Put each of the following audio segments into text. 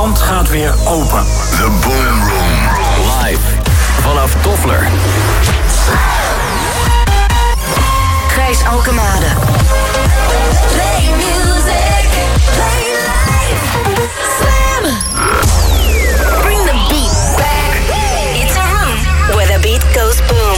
land gaat weer open. The Boom Room. Live vanaf Toffler. Gijs Alkemade. Play music. Play life. Slam. Bring the beat back. It's a room where the beat goes boom.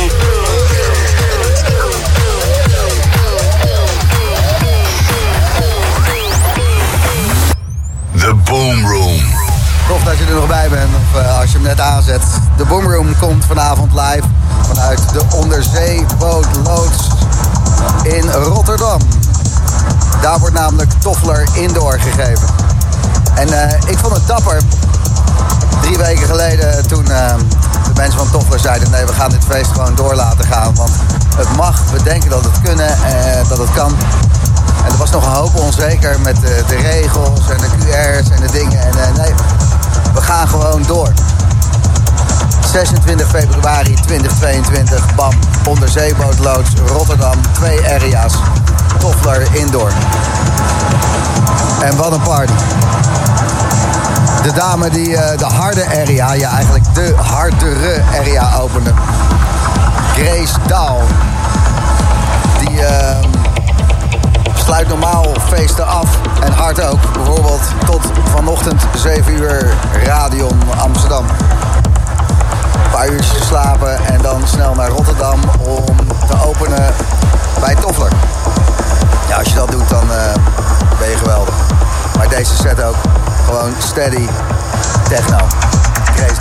Tof dat je er nog bij bent, of eh, als je hem net aanzet. De Boomroom komt vanavond live vanuit de onderzeeboot Loods in Rotterdam. Daar wordt namelijk Toffler Indoor gegeven. En eh, ik vond het dapper. Drie weken geleden toen eh, de mensen van Toffler zeiden... nee, we gaan dit feest gewoon door laten gaan. Want het mag, we denken dat het kunnen, en dat het kan. En er was nog een hoop onzeker met de, de regels en de QR's en de dingen. En nee, we gaan gewoon door. 26 februari 2022, bam, onderzeebootloods Rotterdam, twee area's. Toffler Indoor. En wat een party. De dame die eh, de harde area, ja eigenlijk de hardere area opende. Grace Daal. Die... ehm, sluit normaal feesten af en hard ook. Bijvoorbeeld tot vanochtend 7 uur Radion Amsterdam. Een paar uurtjes geslapen en dan snel naar Rotterdam om te openen bij Toffler. Ja, als je dat doet dan eh, ben je geweldig. Maar deze set ook gewoon steady techno. Grace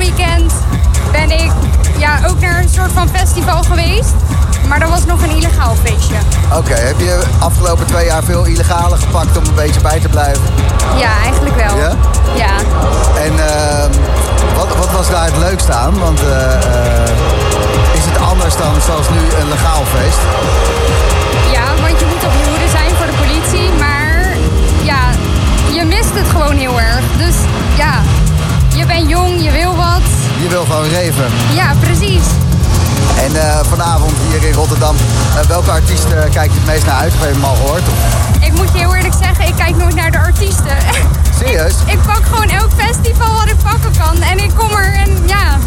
weekend ben ik ja, ook naar een soort van festival geweest. Maar dat was nog een illegaal feestje. Oké, heb je afgelopen twee jaar veel illegale gepakt om een beetje bij te blijven? Ja, eigenlijk wel. Ja? Ja. En ehm, wat, wat was daar het leukste aan? Want eh, eh, is het anders dan zoals nu een legaal feest? Ja, want je moet op je hoede zijn voor de politie. Maar ja, je mist het gewoon heel erg. Dus ja, bent jong, je wil wat. Je wil gewoon reven. Ja, precies. En eh, vanavond hier in Rotterdam, eh, welke artiest eh, kijk je het meest naar uit? Heb je hem al gehoord? Of- Ik moet je heel eerlijk zeggen, ik kijk nooit naar de artiesten. Serieus? Ik pak gewoon elk festival wat ik pakken kan. En ik kom er en ja,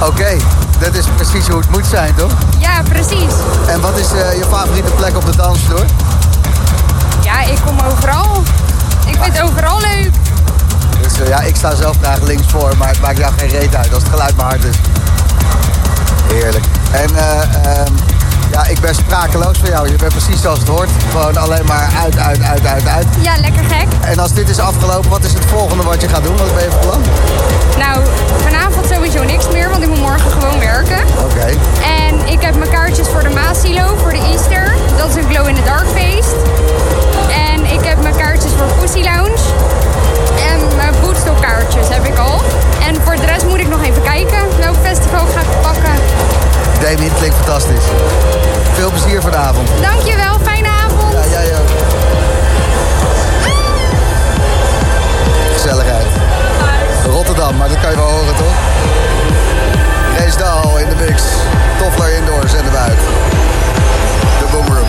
Oké, dat is precies hoe het moet zijn, toch? ja, precies. En wat is je favoriete plek op de dansvloer? Ja, ik kom overal. Ik vind het overal leuk. Dus eh, ja, ik sta zelf graag links voor, maar het maakt jou geen reet uit als het geluid maar hard is. Heerlijk. En eh, ehm, ja, ik ben sprakeloos van jou. Je bent precies zoals het hoort. Gewoon alleen maar uit, uit, uit, uit, uit. Ja, lekker gek. En als dit is afgelopen, wat is het volgende wat je gaat doen? Wat ben je van plan? Nou, vanavond sowieso niks meer, want ik moet morgen gewoon werken. Oké. En ik heb mijn kaartjes voor de Maasilo, voor de Easter. Dat is een glow in the dark feest. En ik heb mijn kaartjes voor Pussy Lounge. Kaartjes heb ik al. En voor de rest moet ik nog even kijken welk festival ik ga pakken. Damien, klinkt fantastisch. Veel plezier vanavond. Dankjewel, fijne avond. Ja, jij ook. Gezelligheid. Rotterdam, maar dat kan je wel horen, toch? Race Dahl in de mix. Toffler indoors en de buiten. De Boomroom.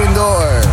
Indoor.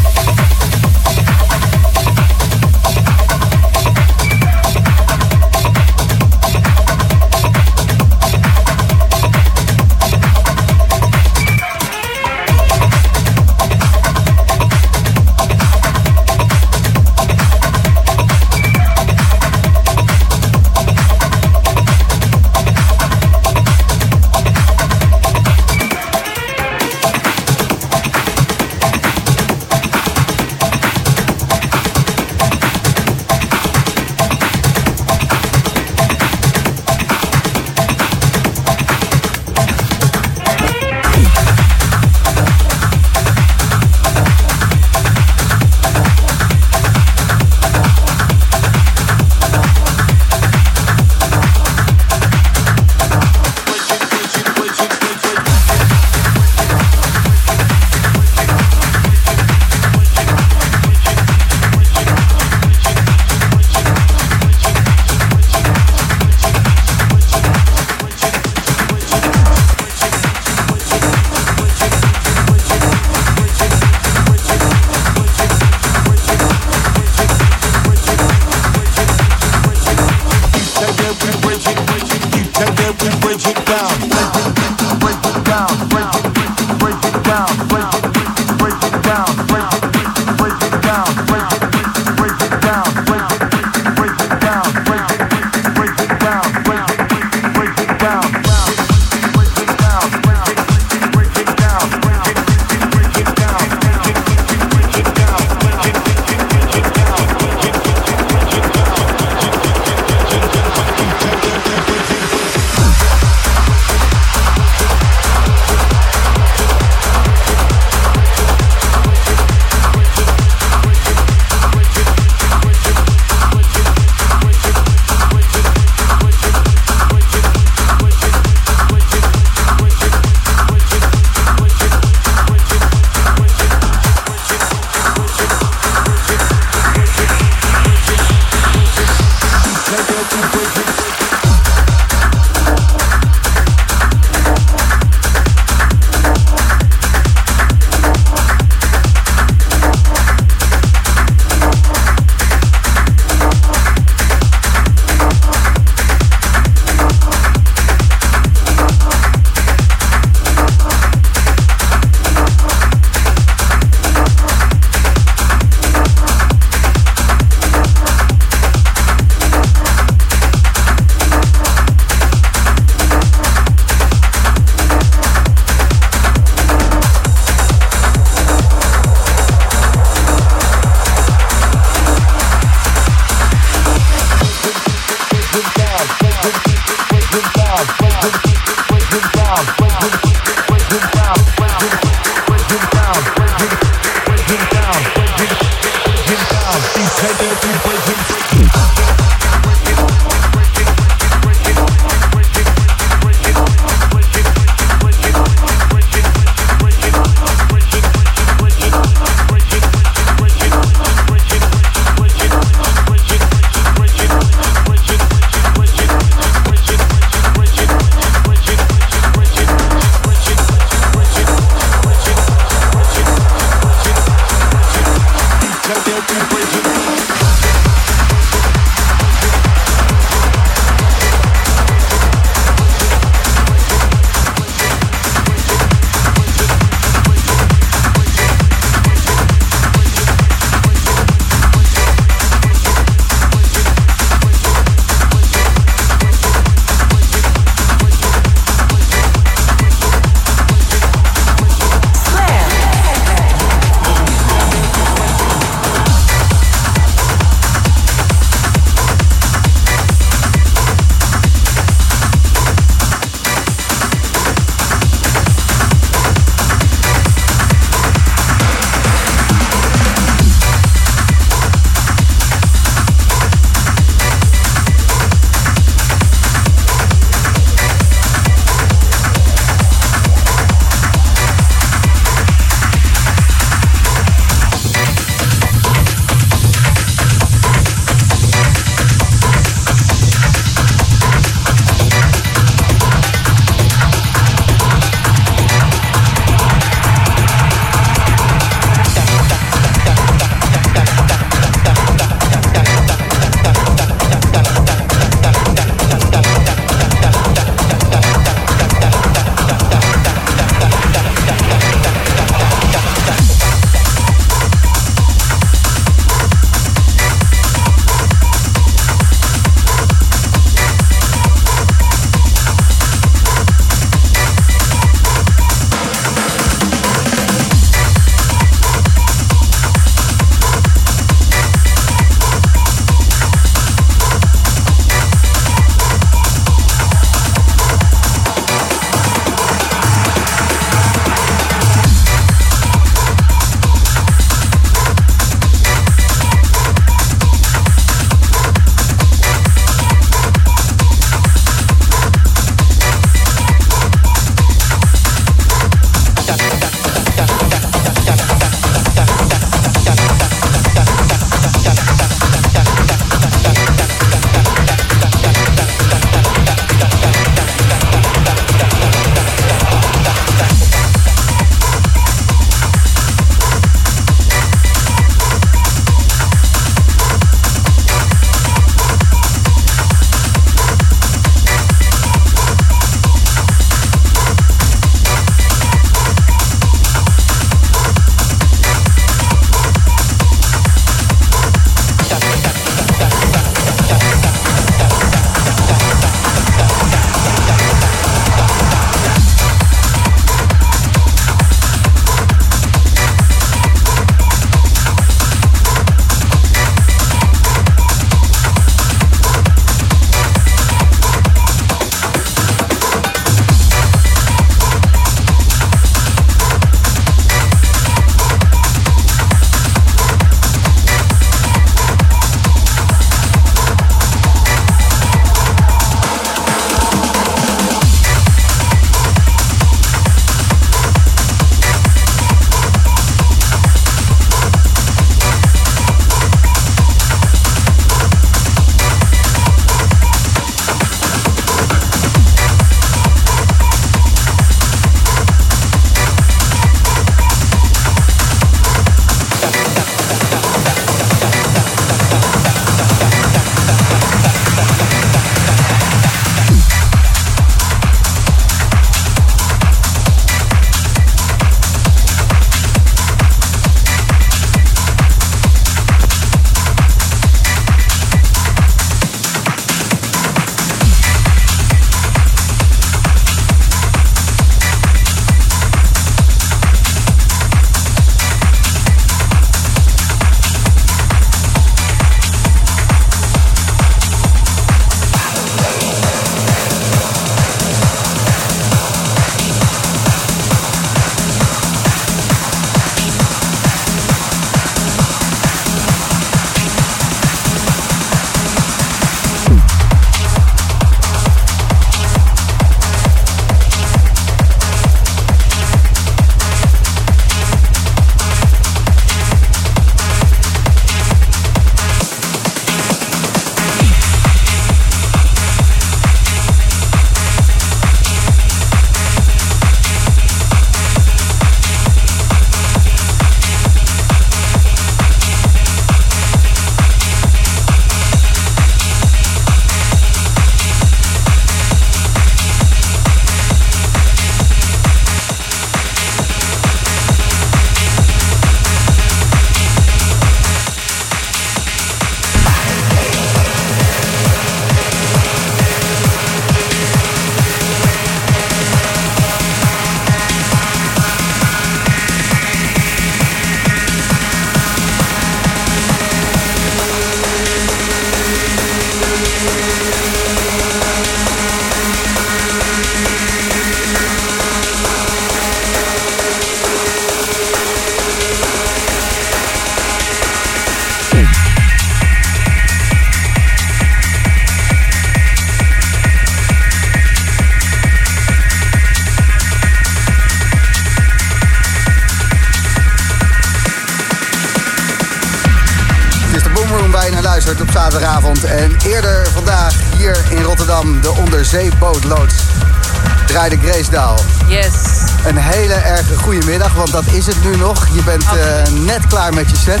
Hele erg goede middag, want dat is het nu nog. Je bent uh, net klaar met je set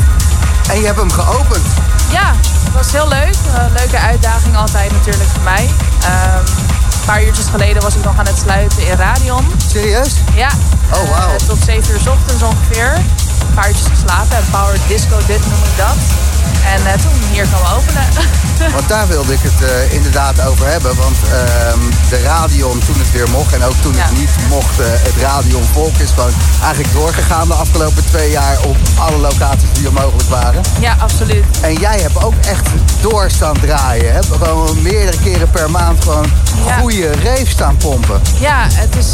en je hebt hem geopend. Ja, het was heel leuk. Een leuke uitdaging altijd natuurlijk voor mij. Um, een paar uurtjes geleden was ik nog aan het sluiten in Radion. Serieus? Ja. Oh, wow. Uh, tot 7 uur s ochtends ongeveer. Een paar uurtjes geslapen. Power Disco Dit noem ik dat. En uh, toen hier komen openen. Want daar wilde ik het uh, inderdaad over hebben. Want uh, de Radion, toen het weer mocht en ook toen ja. het niet mocht, uh, het Radion Volk is gewoon eigenlijk doorgegaan de afgelopen twee jaar op alle locaties die er mogelijk waren. Ja, absoluut. En jij hebt ook echt door staan draaien. Hè? Gewoon meerdere keren per maand gewoon ja. goede reef staan pompen. Ja, het is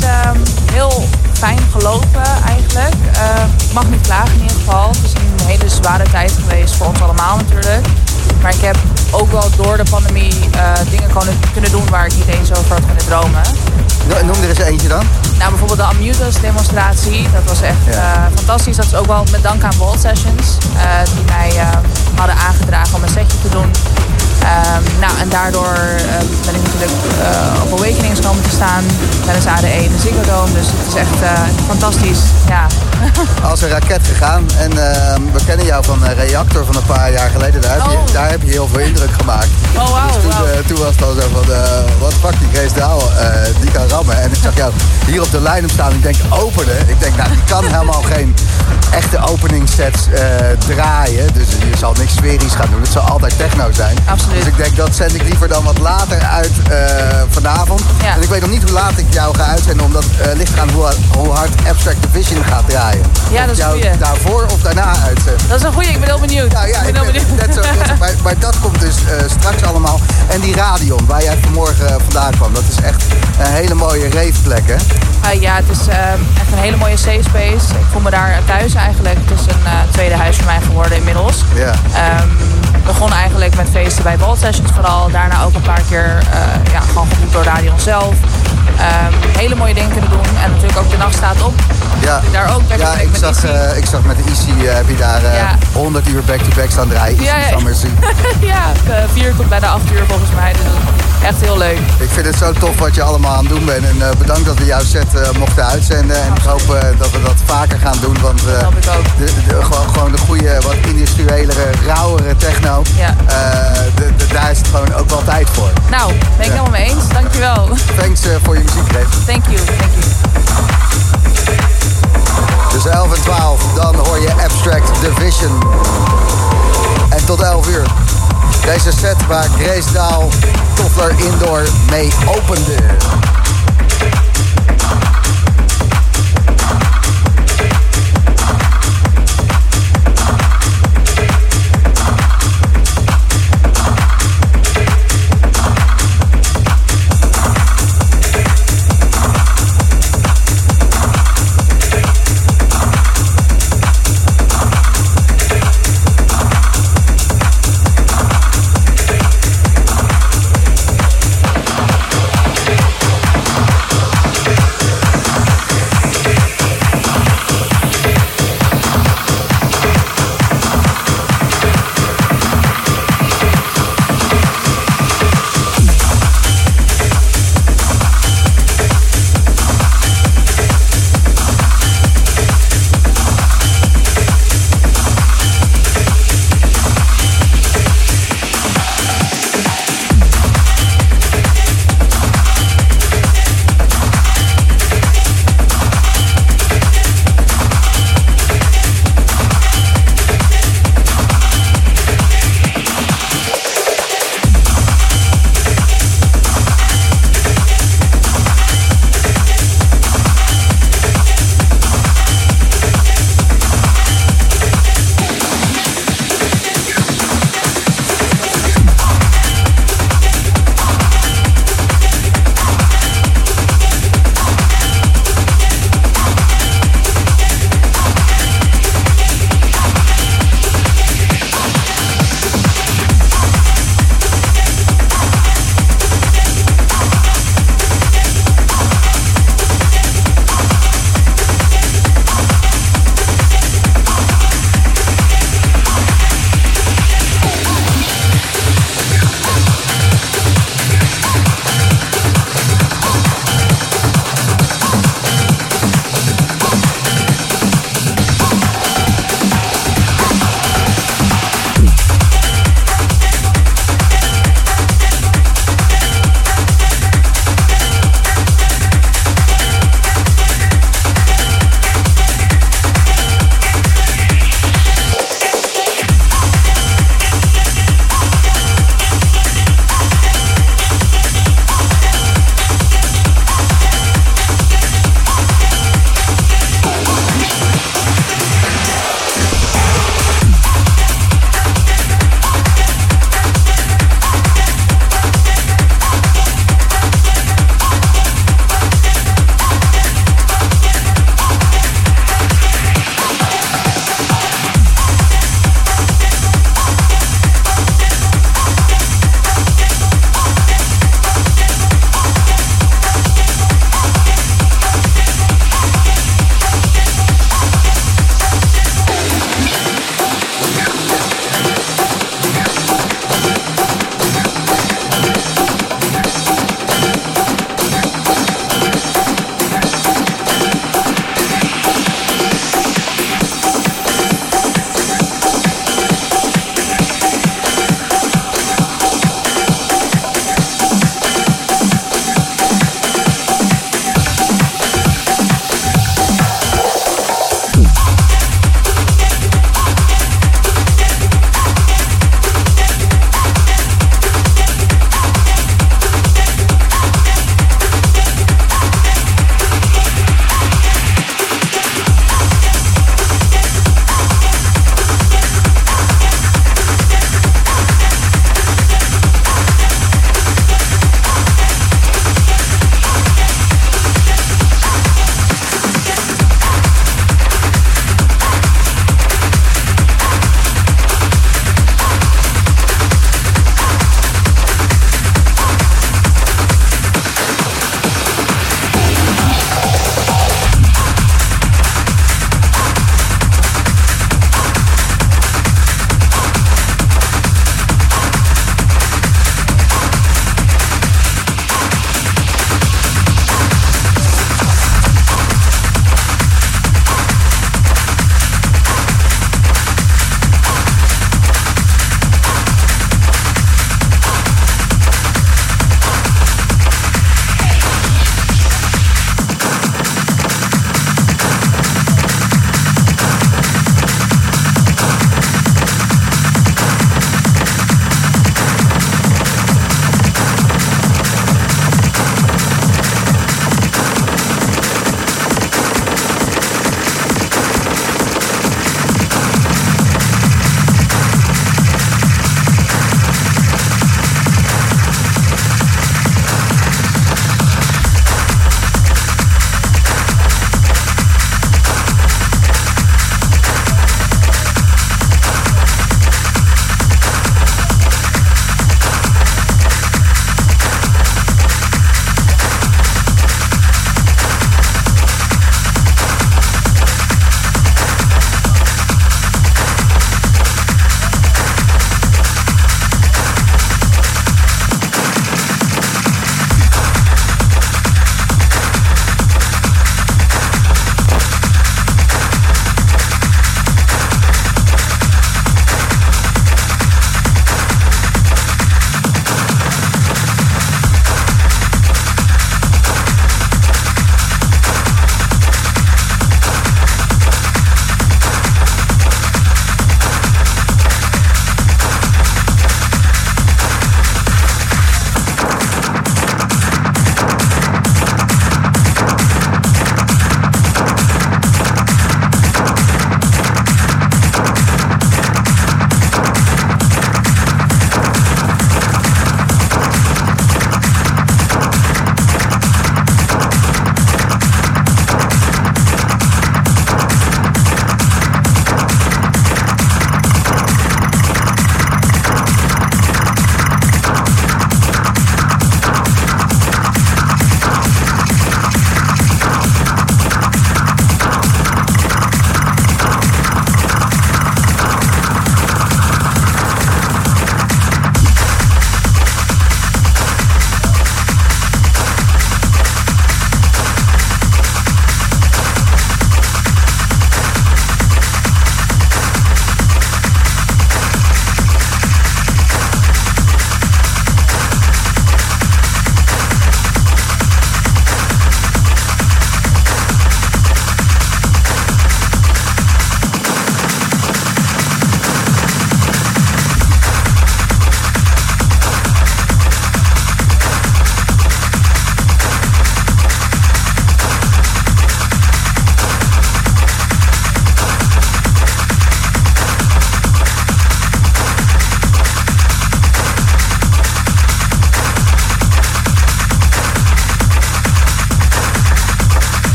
heel fijn gelopen eigenlijk. Ik mag niet klagen in ieder geval. Het is een hele zware tijd geweest voor ons allemaal natuurlijk. Maar ik heb ook wel door de pandemie uh, dingen kunnen doen waar ik niet eens over had kunnen dromen. Noem er eens eentje dan. Nou, bijvoorbeeld de Amutus demonstratie. Dat was echt ja. uh, fantastisch. Dat is ook wel met dank aan Vault Sessions. Uh, die mij hadden aangedragen om een setje te doen. Um, nou, en daardoor uh, ben ik natuurlijk op Awakenings komen te staan tijdens ADE in de Ziggo Dome. Dus het is echt fantastisch. Ja. Als een raket gegaan. En ehm, we kennen jou van Reactor van een paar jaar geleden. Daar heb, oh. je, daar heb je heel veel indruk gemaakt. Oh, wow, dus toen, wow. toen, was het al zo van, wat fuck die Grace Daal, die kan rammen. En ik zag jou hier op de lijn staan. Ik denk, openen. Ik denk, nou, die kan helemaal geen echte openingssets draaien. Dus je zal niks sferisch gaan doen. Het zal altijd techno zijn. Absoluut. Dus ik denk, dat zend ik liever dan wat later uit uh, vanavond. Ja. En ik weet nog niet hoe laat ik jou ga uitzenden, omdat het uh, ligt aan hoe, hoe, hard Abstract Vision gaat draaien. Ja, dat is jou goeie. daarvoor of daarna uitzenden. Dat is een goeie, ik ben heel benieuwd. Nou, ja, ik ben heel benieuwd. Net zo, maar, maar, dat komt dus uh, straks allemaal. En die Radion, waar jij vanmorgen vandaan kwam, dat is echt een hele mooie reefplek, hè? Uh, ja, het is uh, echt een hele mooie safe space. Ik voel me daar thuis eigenlijk. Het is een uh, tweede huis voor mij geworden inmiddels. Ja. Um, begon eigenlijk met feesten bij Vault Sessions vooral. Daarna ook een paar keer ja, gewoon geboekt door Radio zelf. Um, hele mooie dingen kunnen doen. En natuurlijk ook de nacht staat op. Ja, daar ook ja ik, zag, uh, ik zag met de Easy uh, heb je daar uh, ja. 100 uur back-to-back staan draaien. Ja, ja. ja, vier tot bijna acht uur volgens mij. Dus echt heel leuk. Ik vind het zo tof wat je allemaal aan het doen bent. En uh, bedankt dat we jouw set uh, mochten uitzenden. En ik hoop uh, dat we dat vaker gaan doen. Want dat hoop ik ook. De, de, gewoon, gewoon de goede, wat industriëlere, rauwere techno. Ja. De, de, daar is het gewoon ook wel tijd voor. Nou, ben ik ja. helemaal mee eens. Dankjewel. Thanks voor je muziek. Thank you, thank you. Tussen 11 en 12, dan hoor je Abstract Division. En tot 11 uur. Deze set waar Grace Daal Toffler Indoor mee opende.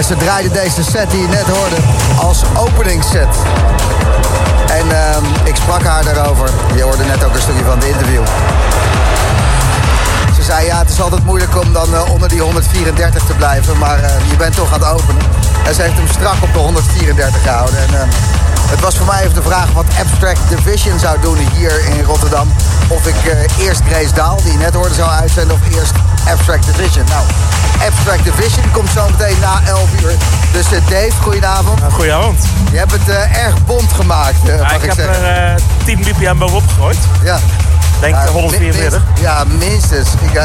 En ze draaide deze set die je net hoorde als openingsset. En ehm, ik sprak haar daarover. Je hoorde net ook een stukje van het interview. Ze zei ja, het is altijd moeilijk om dan eh, onder die 134 te blijven. Maar eh, je bent toch aan het openen. En ze heeft hem strak op de 134 gehouden. En ehm, het was voor mij even de vraag wat Abstract Division zou doen hier in Rotterdam. Of ik eh, eerst Grace Daal, die je net hoorde, zou uitzenden. Of eerst Abstract Division. Nou, Abstract Division komt zo meteen na 11 uur. Dus eh, Dave, goedenavond. Goedenavond. Je hebt het eh, erg bond gemaakt, eh, Ja, mag ik ik, heb zeggen. er eh 10 bpm bovenop gegooid. ja. Denk Ja, 144. minst- Ja, minstens. Ik eh,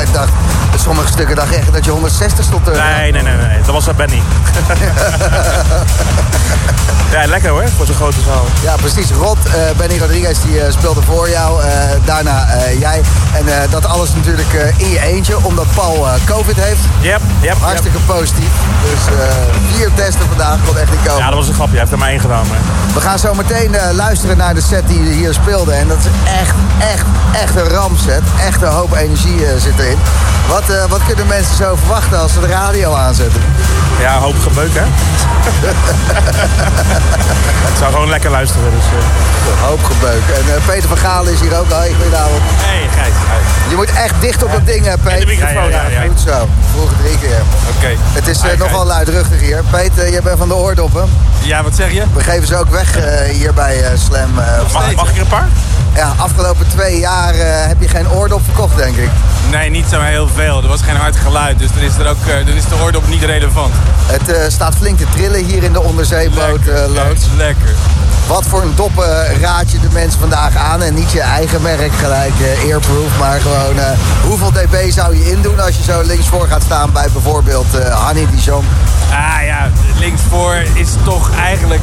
sommige stukken dacht echt dat je 160 stond. Nee, nee, nee, nee. Dat was dat Benny. ja, lekker hoor, voor zo'n grote zaal. Ja, precies. Rod, eh, Benny Rodriguez, die eh, speelde voor jou. eh, daarna jij. En dat alles natuurlijk in je eentje, omdat Paul COVID heeft. Yep, yep. Hartstikke positief. Dus vier testen vandaag, kon echt niet komen. Ja, dat was een grapje. Hij heeft er maar één gedaan. Maar... We gaan zo meteen luisteren naar de set die hier speelde. En dat is echt, echt, echt een rampset. Echt een hoop energie zit erin. Wat, eh, wat kunnen mensen zo verwachten als ze de radio aanzetten? Ja, een hoop gebeuk hè. ik zou gewoon lekker luisteren. Dus, eh. Een hoop gebeuk. En eh, Peter van Galen is hier ook. Hoi, goedenavond. Hey, Gijs. Hi. Je moet echt dicht op dat ding, hè, Peter. de microfoon, Ja, ja. Goed zo. Vroeger drie keer. Oké. Het is eh, nogal luidruchtig hier. Peter, jij bent van de oordoppen. Ja, wat zeg je? We geven ze ook weg eh, hier bij eh, Slam. eh, mag, mag ik er een paar? ja, afgelopen twee jaar eh, heb je geen oordop verkocht, denk ik. Nee, niet zo heel veel. Er was geen hard geluid, dus dan is, er ook, eh, dan is de oordop niet relevant. Het eh, staat flink te trillen hier in de onderzeeboot eh, loods. Lekker. Wat voor een doppen raad je de mensen vandaag aan? En niet je eigen merk gelijk, Airproof, maar gewoon eh, hoeveel dB zou je indoen als je zo linksvoor gaat staan bij bijvoorbeeld eh Hanny Dijon? Ah ja, linksvoor is toch eigenlijk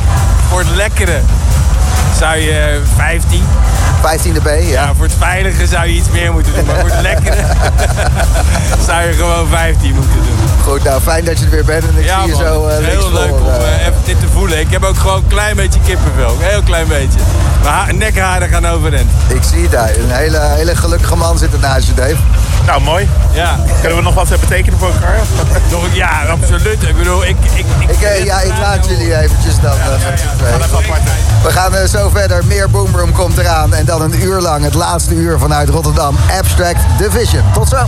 voor het lekkere zou je 15. 15 dB, ja. Ja, voor het veilige zou je iets meer moeten doen. Maar voor het lekkere zou je gewoon 15 moeten doen. Goed, nou fijn dat je er weer bent en ik Ja zie je zo eh, heel linksvoor, leuk om eh, eh, even dit te voelen. Ik heb ook gewoon een klein beetje kippenvel. Een heel klein beetje. Mijn ha- nekharen gaan overend. Ik zie het daar. Een hele, hele gelukkige man zit er naast je, Dave. Nou, mooi. Ja, Kunnen we nog wat betekenen voor elkaar? nog, ja, absoluut. Ik bedoel, ik... ik, ik Ik, ja, ik laat jullie eventjes dan met z'n tweeën. We gaan zo verder. Meer Boomroom komt eraan. En dan een uur lang, het laatste uur vanuit Rotterdam. Abstract Division. Tot zo.